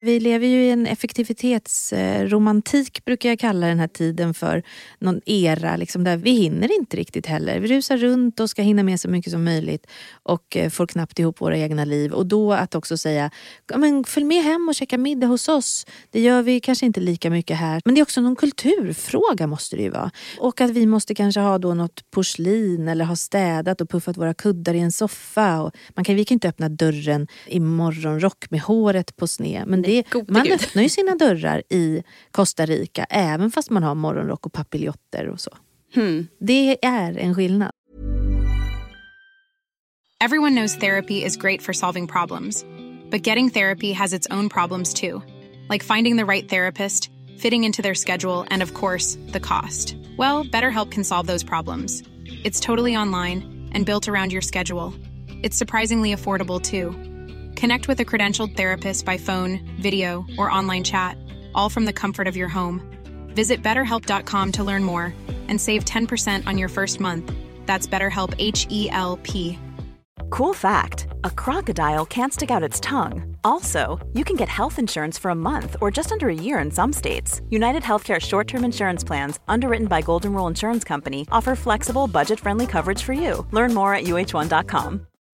Vi lever ju i en effektivitetsromantik brukar jag kalla den här tiden för. Någon era liksom, där vi hinner inte riktigt heller. Vi rusar runt och ska hinna med så mycket som möjligt och eh, får knappt ihop våra egna liv. Och då att också säga, men följ med hem och käka middag hos oss. Det gör vi kanske inte lika mycket här. Men det är också någon kulturfråga måste det ju vara. Och att vi måste kanske ha då något porslin eller ha städat och puffat våra kuddar i en soffa. Och man kan, vi kan inte öppna dörren i morgonrock med håret på sned. Men det, man Gud. öppnar ju sina dörrar i Costa Rica även fast man har morgonrock och papiljotter och så. Hmm. Det är en skillnad. Everyone knows therapy is great for solving problems, but getting therapy has its own problems too, like finding the right therapist, fitting into their schedule, and of course, the cost. Well, BetterHelp can solve those problems. It's totally online and built around your schedule. It's surprisingly affordable too. Connect with a credentialed therapist by phone, video, or online chat, all from the comfort of your home. Visit betterhelp.com to learn more and save 10% on your first month. That's BetterHelp H E L P. Cool fact a crocodile can't stick out its tongue. Also, you can get health insurance for a month or just under a year in some states. United Healthcare short term insurance plans, underwritten by Golden Rule Insurance Company, offer flexible, budget friendly coverage for you. Learn more at uh1.com.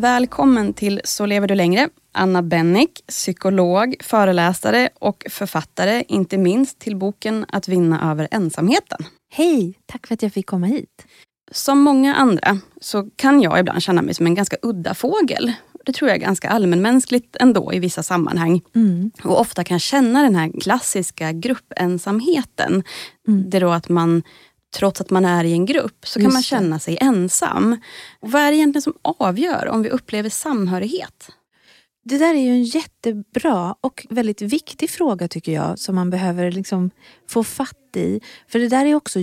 Välkommen till Så lever du längre. Anna Bennick, psykolog, föreläsare och författare, inte minst till boken Att vinna över ensamheten. Hej, tack för att jag fick komma hit. Som många andra så kan jag ibland känna mig som en ganska udda fågel. Det tror jag är ganska allmänmänskligt ändå i vissa sammanhang. Och ofta kan känna den här klassiska gruppensamheten. Det är då att man, trots att man är i en grupp, så kan Just man känna sig ensam. Och vad är det egentligen som avgör om vi upplever samhörighet? Det där är ju en jättebra och väldigt viktig fråga tycker jag som man behöver liksom få fatt i. För det där är också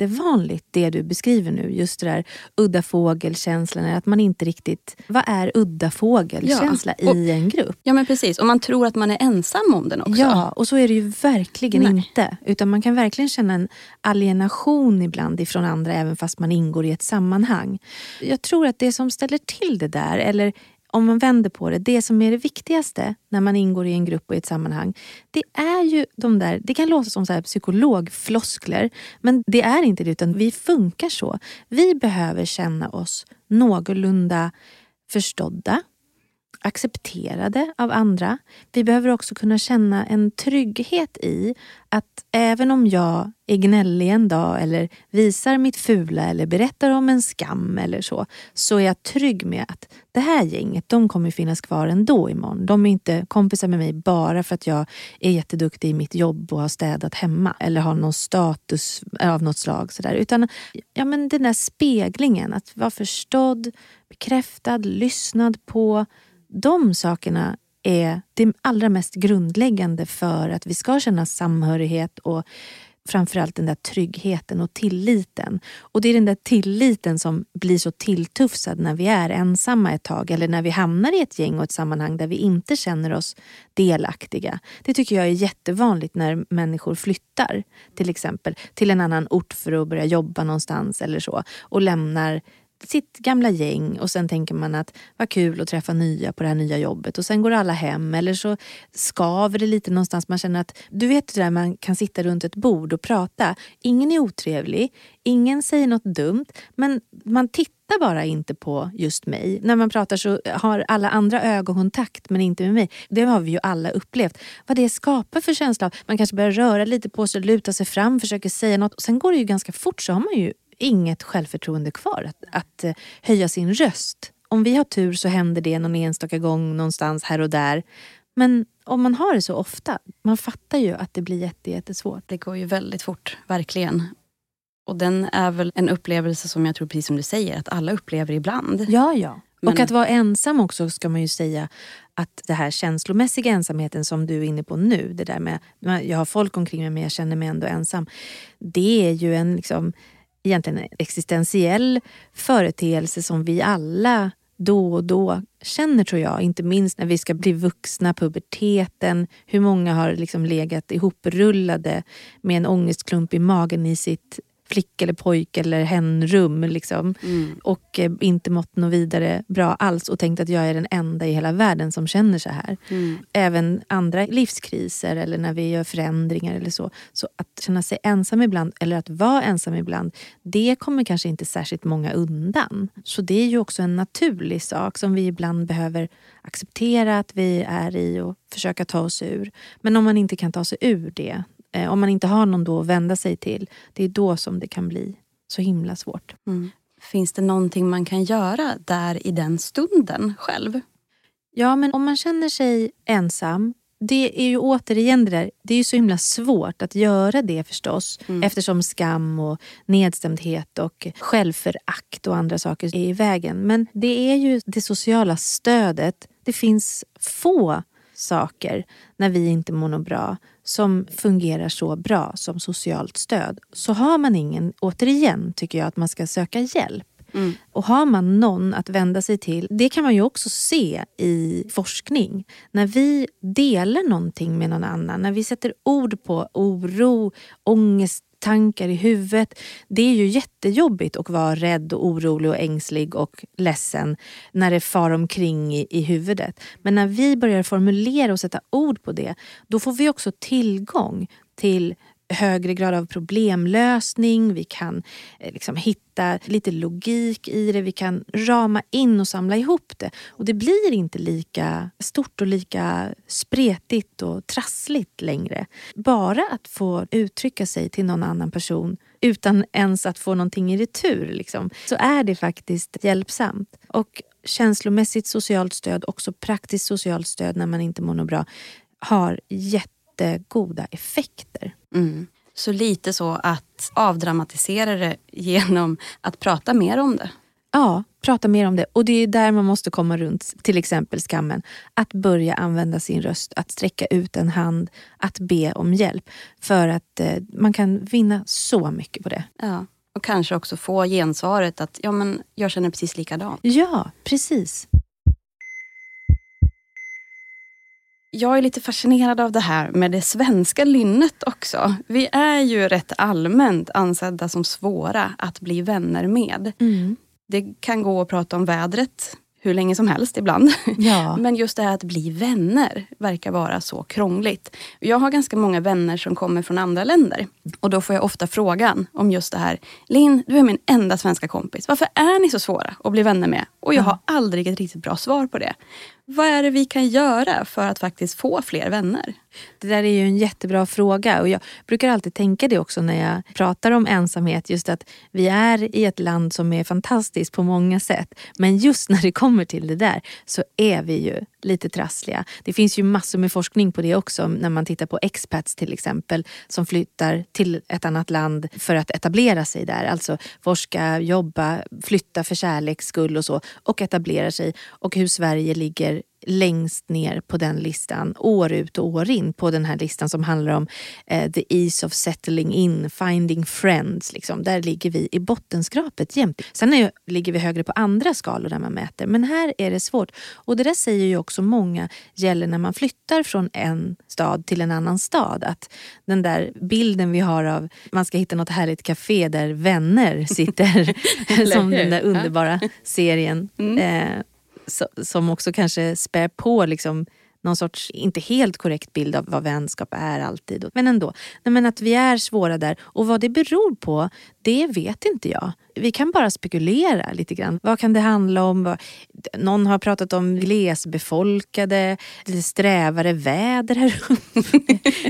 jättevanligt det du beskriver nu. Just det där udda fågelkänslan. Att man inte riktigt... Vad är udda fågelkänsla Ja, och- i en grupp? Ja men precis, och man tror att man är ensam om den också. Ja, och så är det ju verkligen Nej. inte. Utan man kan verkligen känna en alienation ibland ifrån andra även fast man ingår i ett sammanhang. Jag tror att det som ställer till det där, eller om man vänder på det, det som är det viktigaste när man ingår i en grupp och i ett sammanhang, det är ju de där, det kan låta som så här psykologfloskler, men det är inte det utan vi funkar så. Vi behöver känna oss någorlunda förstådda, accepterade av andra. Vi behöver också kunna känna en trygghet i att även om jag är gnällig en dag eller visar mitt fula eller berättar om en skam eller så, så är jag trygg med att det här gänget, de kommer finnas kvar ändå imorgon. De är inte kompisar med mig bara för att jag är jätteduktig i mitt jobb och har städat hemma eller har någon status av något slag. Sådär. Utan ja, men den där speglingen, att vara förstådd, bekräftad, lyssnad på. De sakerna är det allra mest grundläggande för att vi ska känna samhörighet och framförallt den där tryggheten och tilliten. Och det är den där tilliten som blir så tilltufsad när vi är ensamma ett tag eller när vi hamnar i ett gäng och ett sammanhang där vi inte känner oss delaktiga. Det tycker jag är jättevanligt när människor flyttar till exempel till en annan ort för att börja jobba någonstans eller så och lämnar sitt gamla gäng och sen tänker man att vad kul att träffa nya på det här nya jobbet och sen går alla hem eller så skaver det lite någonstans. Man känner att, du vet det där man kan sitta runt ett bord och prata. Ingen är otrevlig, ingen säger något dumt men man tittar bara inte på just mig. När man pratar så har alla andra ögonkontakt men inte med mig. Det har vi ju alla upplevt. Vad det skapar för känsla Man kanske börjar röra lite på sig, luta sig fram, försöker säga något. Och sen går det ju ganska fort så har man ju inget självförtroende kvar att, att eh, höja sin röst. Om vi har tur så händer det någon enstaka gång någonstans här och där. Men om man har det så ofta, man fattar ju att det blir jättesvårt. Det går ju väldigt fort, verkligen. Och den är väl en upplevelse som jag tror, precis som du säger, att alla upplever ibland. Ja, ja. Men... Och att vara ensam också ska man ju säga att det här känslomässiga ensamheten som du är inne på nu, det där med jag har folk omkring mig men jag känner mig ändå ensam. Det är ju en liksom, egentligen en existentiell företeelse som vi alla då och då känner tror jag. Inte minst när vi ska bli vuxna, puberteten. Hur många har liksom legat ihoprullade med en ångestklump i magen i sitt flick eller pojk eller henrum. Liksom. Mm. Och eh, inte mått något vidare bra alls och tänkt att jag är den enda i hela världen som känner så här. Mm. Även andra livskriser eller när vi gör förändringar eller så. Så att känna sig ensam ibland eller att vara ensam ibland, det kommer kanske inte särskilt många undan. Så det är ju också en naturlig sak som vi ibland behöver acceptera att vi är i och försöka ta oss ur. Men om man inte kan ta sig ur det, Eh, om man inte har någon då att vända sig till, det är då som det kan bli så himla svårt. Mm. Finns det någonting man kan göra där i den stunden själv? Ja, men om man känner sig ensam det är ju återigen det där, det är ju så himla svårt att göra det förstås. Mm. Eftersom skam och nedstämdhet och självförakt och andra saker är i vägen. Men det är ju det sociala stödet. Det finns få saker när vi inte mår bra som fungerar så bra som socialt stöd. Så har man ingen, återigen tycker jag att man ska söka hjälp. Mm. Och har man någon att vända sig till, det kan man ju också se i forskning. När vi delar någonting med någon annan, när vi sätter ord på oro, ångest, tankar i huvudet. Det är ju jättejobbigt att vara rädd och orolig och ängslig och ledsen när det far omkring i, i huvudet. Men när vi börjar formulera och sätta ord på det, då får vi också tillgång till högre grad av problemlösning, vi kan eh, liksom hitta lite logik i det, vi kan rama in och samla ihop det. Och det blir inte lika stort och lika spretigt och trassligt längre. Bara att få uttrycka sig till någon annan person utan ens att få någonting i retur, liksom, så är det faktiskt hjälpsamt. Och känslomässigt socialt stöd, också praktiskt socialt stöd när man inte mår bra, har jättegoda effekter. Mm. Så lite så att avdramatisera det genom att prata mer om det? Ja, prata mer om det. Och det är där man måste komma runt till exempel skammen. Att börja använda sin röst, att sträcka ut en hand, att be om hjälp. För att eh, man kan vinna så mycket på det. Ja, och kanske också få gensvaret att ja, men jag känner precis likadant. Ja, precis. Jag är lite fascinerad av det här med det svenska lynnet också. Vi är ju rätt allmänt ansedda som svåra att bli vänner med. Mm. Det kan gå att prata om vädret hur länge som helst ibland. Ja. Men just det här att bli vänner verkar vara så krångligt. Jag har ganska många vänner som kommer från andra länder. Och då får jag ofta frågan om just det här. Linn, du är min enda svenska kompis. Varför är ni så svåra att bli vänner med? Och jag har aldrig ett riktigt bra svar på det. Vad är det vi kan göra för att faktiskt få fler vänner? Det där är ju en jättebra fråga och jag brukar alltid tänka det också när jag pratar om ensamhet. Just att vi är i ett land som är fantastiskt på många sätt. Men just när det kommer till det där så är vi ju lite trassliga. Det finns ju massor med forskning på det också när man tittar på expats till exempel som flyttar till ett annat land för att etablera sig där. Alltså forska, jobba, flytta för kärleks skull och så och etablera sig och hur Sverige ligger längst ner på den listan, år ut och år in på den här listan som handlar om eh, the ease of settling in, finding friends. Liksom. Där ligger vi i bottenskrapet jämt. Sen är, ligger vi högre på andra skalor där man mäter, men här är det svårt. Och det där säger ju också många gäller när man flyttar från en stad till en annan stad. Att den där bilden vi har av man ska hitta något härligt café där vänner sitter, som den där underbara serien. Mm. Eh, som också kanske spär på liksom någon sorts, inte helt korrekt bild av vad vänskap är alltid. Men ändå. Nej, men att vi är svåra där. Och vad det beror på, det vet inte jag. Vi kan bara spekulera lite grann. Vad kan det handla om? Någon har pratat om glesbefolkade, lite strävare väder här uppe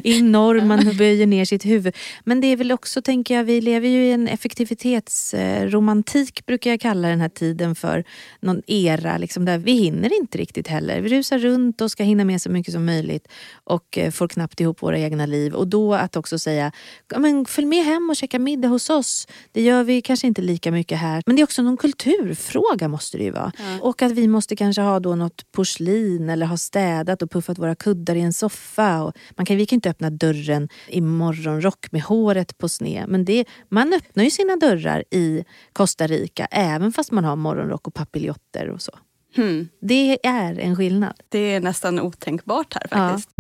i norr. Man böjer ner sitt huvud. Men det är väl också, tänker jag, vi lever ju i en effektivitetsromantik brukar jag kalla den här tiden för. Någon era liksom, där vi hinner inte riktigt heller. Vi rusar runt och ska hinna med så mycket som möjligt och eh, får knappt ihop våra egna liv. Och då att också säga, men följ med hem och käka middag hos oss. Det gör vi kanske inte lika mycket här. Men det är också någon kulturfråga måste det ju vara. Ja. Och att vi måste kanske ha då något porslin eller ha städat och puffat våra kuddar i en soffa. Och man kan, vi kan inte öppna dörren i morgonrock med håret på sned. Men det, man öppnar ju sina dörrar i Costa Rica även fast man har morgonrock och papiljotter och så. Hmm. Det är en skillnad. Det är nästan otänkbart här faktiskt.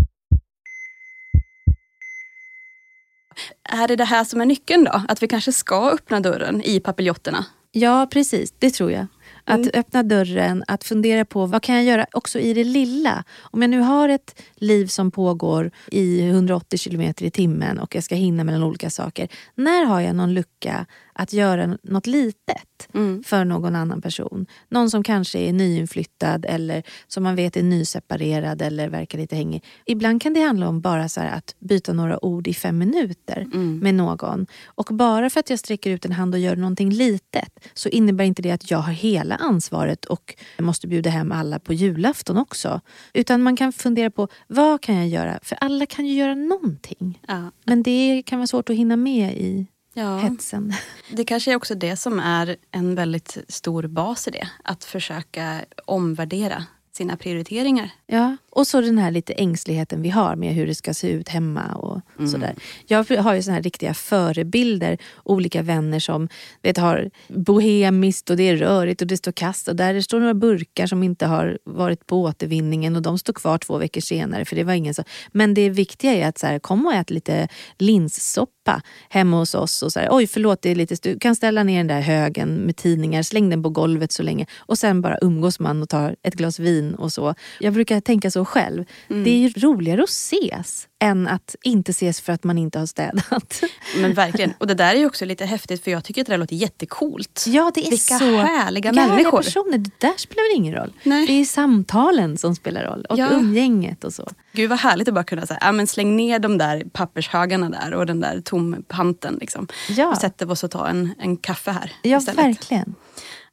Är det det här som är nyckeln då? Att vi kanske ska öppna dörren i papiljotterna? Ja, precis. Det tror jag. Att mm. öppna dörren, att fundera på vad kan jag göra också i det lilla. Om jag nu har ett liv som pågår i 180 kilometer i timmen och jag ska hinna mellan olika saker. När har jag någon lucka att göra något litet mm. för någon annan person. Någon som kanske är nyinflyttad eller som man vet är nyseparerad eller verkar lite hängig. Ibland kan det handla om bara så att byta några ord i fem minuter mm. med någon. Och bara för att jag sträcker ut en hand och gör någonting litet så innebär inte det att jag har hela ansvaret och måste bjuda hem alla på julafton också. Utan man kan fundera på vad kan jag göra? För alla kan ju göra någonting. Ja. Men det kan vara svårt att hinna med i ja. hetsen. Det kanske är också det som är en väldigt stor bas i det. Att försöka omvärdera sina prioriteringar. Ja, och så den här lite ängsligheten vi har med hur det ska se ut hemma och mm. sådär. Jag har ju såna här riktiga förebilder, olika vänner som vet, har bohemiskt och det är rörigt och det står kast och där det står några burkar som inte har varit på återvinningen och de står kvar två veckor senare för det var ingen så. Men det viktiga är att så här, kom och ät lite linssoppa hemma hos oss och så här, oj förlåt det är lite du kan ställa ner den där högen med tidningar, släng den på golvet så länge och sen bara umgås man och tar ett glas vin och så. Jag brukar tänka så själv. Mm. Det är ju roligare att ses än att inte ses för att man inte har städat. Men verkligen. Och det där är också lite häftigt för jag tycker att det där låter jättecoolt. Ja, det är Vilka så härliga människor. personer. Det där spelar väl ingen roll? Nej. Det är samtalen som spelar roll och ja. umgänget och så. Gud vad härligt att bara kunna säga, ja, men släng ner de där pappershögarna där och den där tompanten. Liksom. Ja. Och sätter oss och tar en, en kaffe här Ja, istället. verkligen.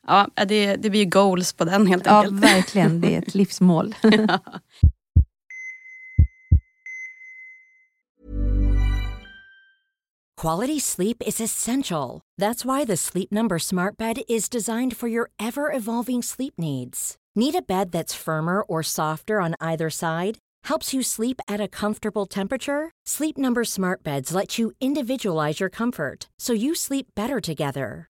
Ja, det, det blir goals på den helt enkelt. Ja, verkligen. Det är ett livsmål. ja. Quality sleep is essential. That's why the Sleep Number smart bed is designed for your ever-evolving sleep needs. Need a bed that's firmer or softer on either side? Helps you sleep at a comfortable temperature? Sleep Number smart beds let you individualize your comfort so you sleep better together.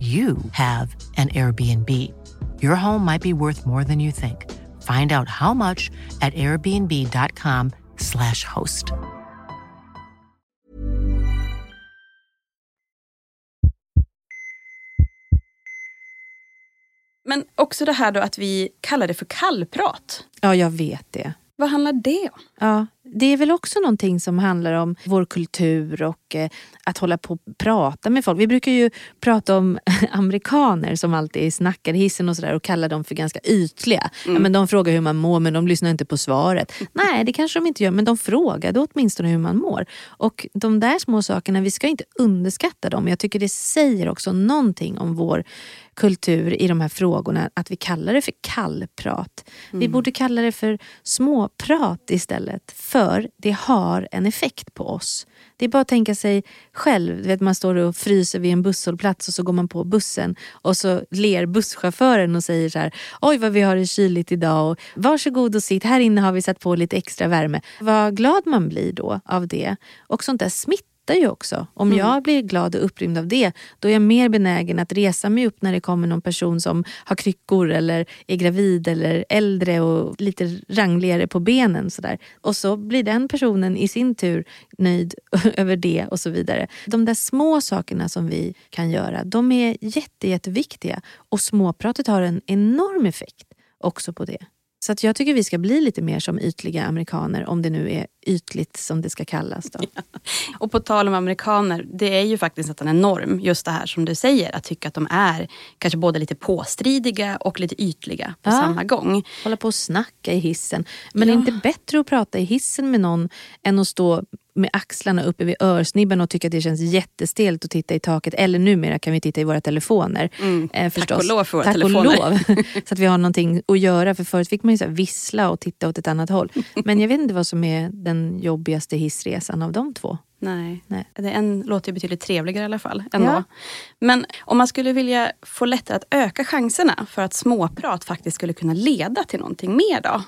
you have an Airbnb. Your home might be worth more than you think. Find out how much at airbnb.com/slash host. Men också det här då att vi kallar det för kallprat. Ja, jag vet det. Vad handlar det om? Ja, det är väl också någonting som handlar om vår kultur och eh, att hålla på och prata med folk. Vi brukar ju prata om amerikaner som alltid snackar i hissen och sådär och kalla dem för ganska ytliga. Mm. Ja, men de frågar hur man mår men de lyssnar inte på svaret. Nej, det kanske de inte gör men de frågade åtminstone hur man mår. Och de där små sakerna, vi ska inte underskatta dem. Jag tycker det säger också någonting om vår kultur i de här frågorna att vi kallar det för kallprat. Vi Mm. borde kalla det för småprat istället. För det har en effekt på oss. Det är bara att tänka sig själv. Vet, man står och fryser vid en busshållplats och så går man på bussen och så ler busschauffören och säger så här. Oj vad vi har det kyligt idag och varsågod och sitt. Här inne har vi satt på lite extra värme. Vad glad man blir då av det. Och sånt där smittar ju också. Om Mm. jag blir glad och upprymd av det, då är jag mer benägen att resa mig upp när det kommer någon person som har kryckor eller är gravid eller äldre och lite rangligare på benen. Sådär. Och så blir den personen i sin tur nöjd över det och så vidare. De där små sakerna som vi kan göra, de är jätte, jätteviktiga. Och småpratet har en enorm effekt också på det. Så jag tycker vi ska bli lite mer som ytliga amerikaner, om det nu är ytligt som det ska kallas. Då. Och på tal om amerikaner, det är ju faktiskt nästan en norm, just det här som du säger, att tycka att de är kanske både lite påstridiga och lite ytliga på Ja. samma gång. Hålla på och snacka i hissen. Men det är inte bättre att prata i hissen med någon än att stå med axlarna uppe vid örsnibben och tycka att det känns jättestelt att titta i taket. Eller numera kan vi titta i våra telefoner. Eh, förstås. Mm. och lov för våra Tack telefoner. Så att vi har någonting att göra. För förut fick man ju så vissla och titta åt ett annat håll. Men jag vet inte vad som är den jobbigaste hissresan av de två. Nej. Nej. Det en låter ju betydligt trevligare i alla fall. Ändå. Ja. Men om man skulle vilja få lättare att öka chanserna för att småprat faktiskt skulle kunna leda till någonting mer då?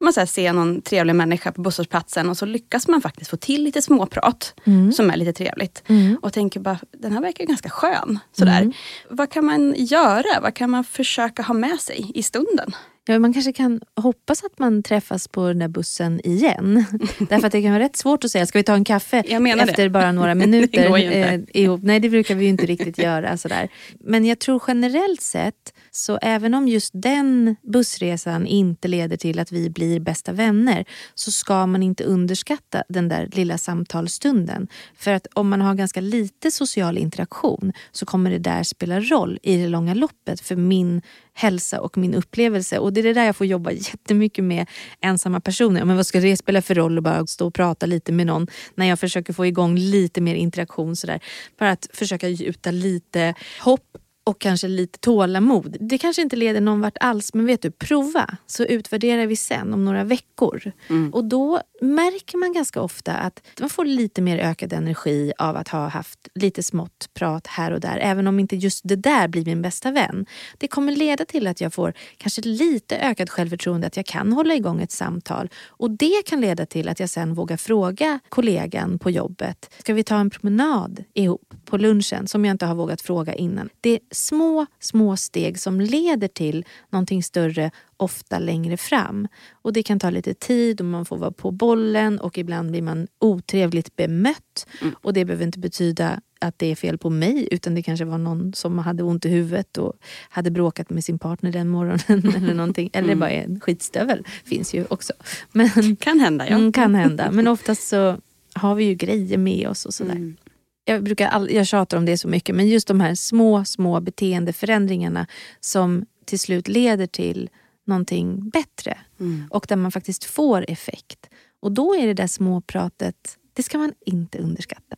Man så här ser någon trevlig människa på busshållplatsen och så lyckas man faktiskt få till lite småprat som är lite trevligt. Och tänker bara, den här verkar ganska skön. Sådär. Vad kan man göra? Vad kan man försöka ha med sig i stunden? Ja, man kanske kan hoppas att man träffas på den där bussen igen. Därför att det kan vara rätt svårt att säga, ska vi ta en kaffe menar det. efter bara några Det minuter går inte. eh, ihop? Nej, det brukar vi ju inte riktigt göra. Sådär. Men jag tror generellt sett, så även om just den bussresan inte leder till att vi blir bästa vänner, så ska man inte underskatta den där lilla samtalsstunden. För att om man har ganska lite social interaktion så kommer det där spela roll i det långa loppet för min hälsa och min upplevelse. Och det är det där jag får jobba jättemycket med ensamma personer. Men vad ska det spela för roll att bara stå och prata lite med någon när jag försöker få igång lite mer interaktion sådär. Bara att försöka gjuta lite hopp och kanske lite tålamod. Det kanske inte leder någon vart alls men vet du, prova så utvärderar vi sen om några veckor. Och då märker man ganska ofta att man får lite mer ökad energi av att ha haft lite smått prat här och där. Även om inte just det där blir min bästa vän. Det kommer leda till att jag får kanske lite ökad självförtroende att jag kan hålla igång ett samtal. Och det kan leda till att jag sen vågar fråga kollegan på jobbet. Ska vi ta en promenad ihop på lunchen som jag inte har vågat fråga innan. Det små, små steg som leder till någonting större ofta längre fram. Och Det kan ta lite tid och man får vara på bollen och ibland blir man otrevligt bemött. Och Det behöver inte betyda att det är fel på mig utan det kanske var någon som hade ont i huvudet och hade bråkat med sin partner den morgonen. eller någonting. Eller bara en skitstövel finns ju också. Men, Kan hända ja. Mm, kan hända. Men oftast så har vi ju grejer med oss och sådär. Mm. Jag, brukar all, jag tjatar om det så mycket men just de här små, små beteendeförändringarna som till slut leder till någonting bättre Mm. och där man faktiskt får effekt. Och då är det där småpratet, det ska man inte underskatta.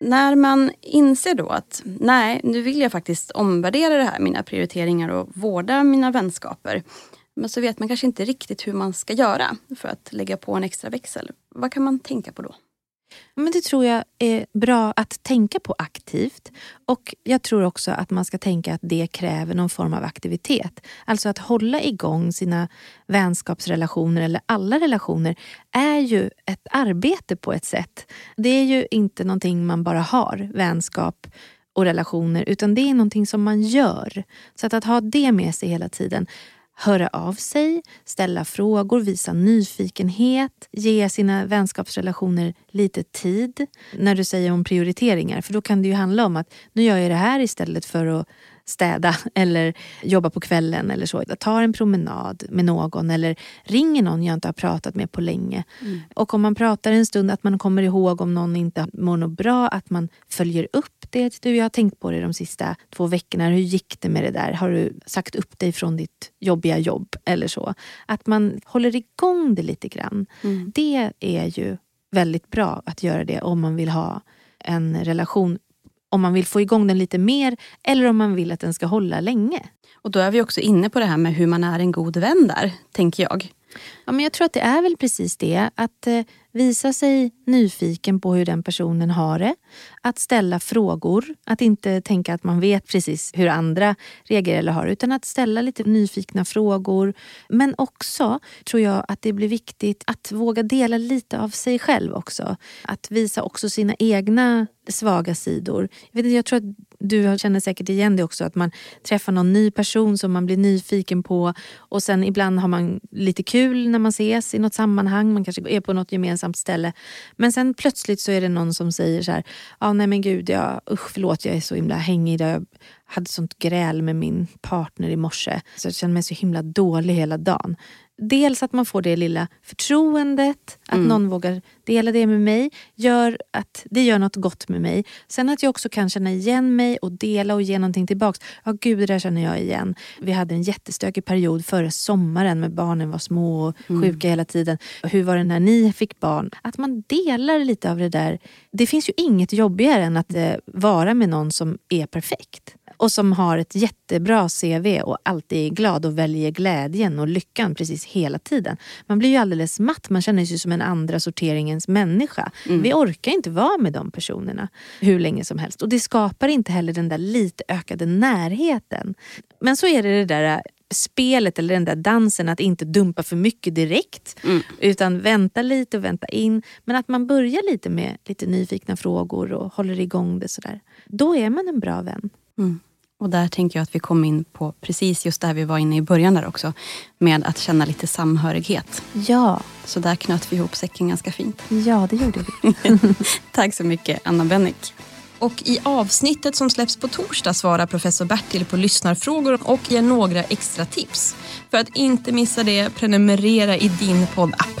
När man inser då att nej, nu vill jag faktiskt omvärdera det här, mina prioriteringar och vårda mina vänskaper. Men så vet man kanske inte riktigt hur man ska göra för att lägga på en extra växel. Vad kan man tänka på då? Men Det tror jag är bra att tänka på aktivt. Och Jag tror också att man ska tänka att det kräver någon form av aktivitet. Alltså att hålla igång sina vänskapsrelationer eller alla relationer är ju ett arbete på ett sätt. Det är ju inte någonting man bara har, vänskap och relationer, utan det är någonting som man gör. Så att, att ha det med sig hela tiden höra av sig, ställa frågor, visa nyfikenhet, ge sina vänskapsrelationer lite tid. När du säger om prioriteringar, för då kan det ju handla om att nu gör jag det här istället för att städa eller jobba på kvällen eller så. Jag tar en promenad med någon eller ringer någon jag inte har pratat med på länge. Mm. Och om man pratar en stund, att man kommer ihåg om någon inte mår något bra, att man följer upp det. Du, jag har tänkt på det de sista två veckorna. Hur gick det med det där? Har du sagt upp dig från ditt jobbiga jobb eller så? Att man håller igång det lite grann. Mm. Det är ju väldigt bra att göra det om man vill ha en relation om man vill få igång den lite mer eller om man vill att den ska hålla länge. Och då är vi också inne på det här med hur man är en god vän där, tänker jag. Ja, men jag tror att det är väl precis det. Att eh, visa sig nyfiken på hur den personen har det. Att ställa frågor. Att inte tänka att man vet precis hur andra reagerar eller har utan att ställa lite nyfikna frågor. Men också tror jag att det blir viktigt att våga dela lite av sig själv också. Att visa också sina egna svaga sidor. Jag, vet jag tror att du känner säkert igen det också, att man träffar någon ny person som man blir nyfiken på och sen ibland har man lite kul när man ses i något sammanhang, man kanske är på något gemensamt ställe. Men sen plötsligt så är det någon som säger så här, ah, nej men gud, jag, usch förlåt jag är så himla hängig. Jag hade sånt gräl med min partner i morse så jag känner mig så himla dålig hela dagen. Dels att man får det lilla förtroendet, att mm. någon vågar dela det med mig, gör att det gör något gott med mig. Sen att jag också kan känna igen mig och dela och ge någonting tillbaks. Ja, gud, det där känner jag igen. Vi hade en jättestökig period förra sommaren med barnen var små och mm. sjuka hela tiden. Hur var det när ni fick barn? Att man delar lite av det där. Det finns ju inget jobbigare än att eh, vara med någon som är perfekt och som har ett jättebra CV och alltid är glad och väljer glädjen och lyckan precis hela tiden. Man blir ju alldeles matt, man känner sig som en andra sorteringens människa. Mm. Vi orkar inte vara med de personerna hur länge som helst och det skapar inte heller den där lite ökade närheten. Men så är det det där spelet eller den där dansen att inte dumpa för mycket direkt. Mm. Utan vänta lite och vänta in. Men att man börjar lite med lite nyfikna frågor och håller igång det sådär. Då är man en bra vän. Mm. Och där tänker jag att vi kom in på precis just där vi var inne i början där också. Med att känna lite samhörighet. Ja. Så där knöt vi ihop säcken ganska fint. Ja, det gjorde vi. Tack så mycket Anna Bennick. Och i avsnittet som släpps på torsdag svarar professor Bertil på lyssnarfrågor och ger några extra tips. För att inte missa det, prenumerera i din poddapp.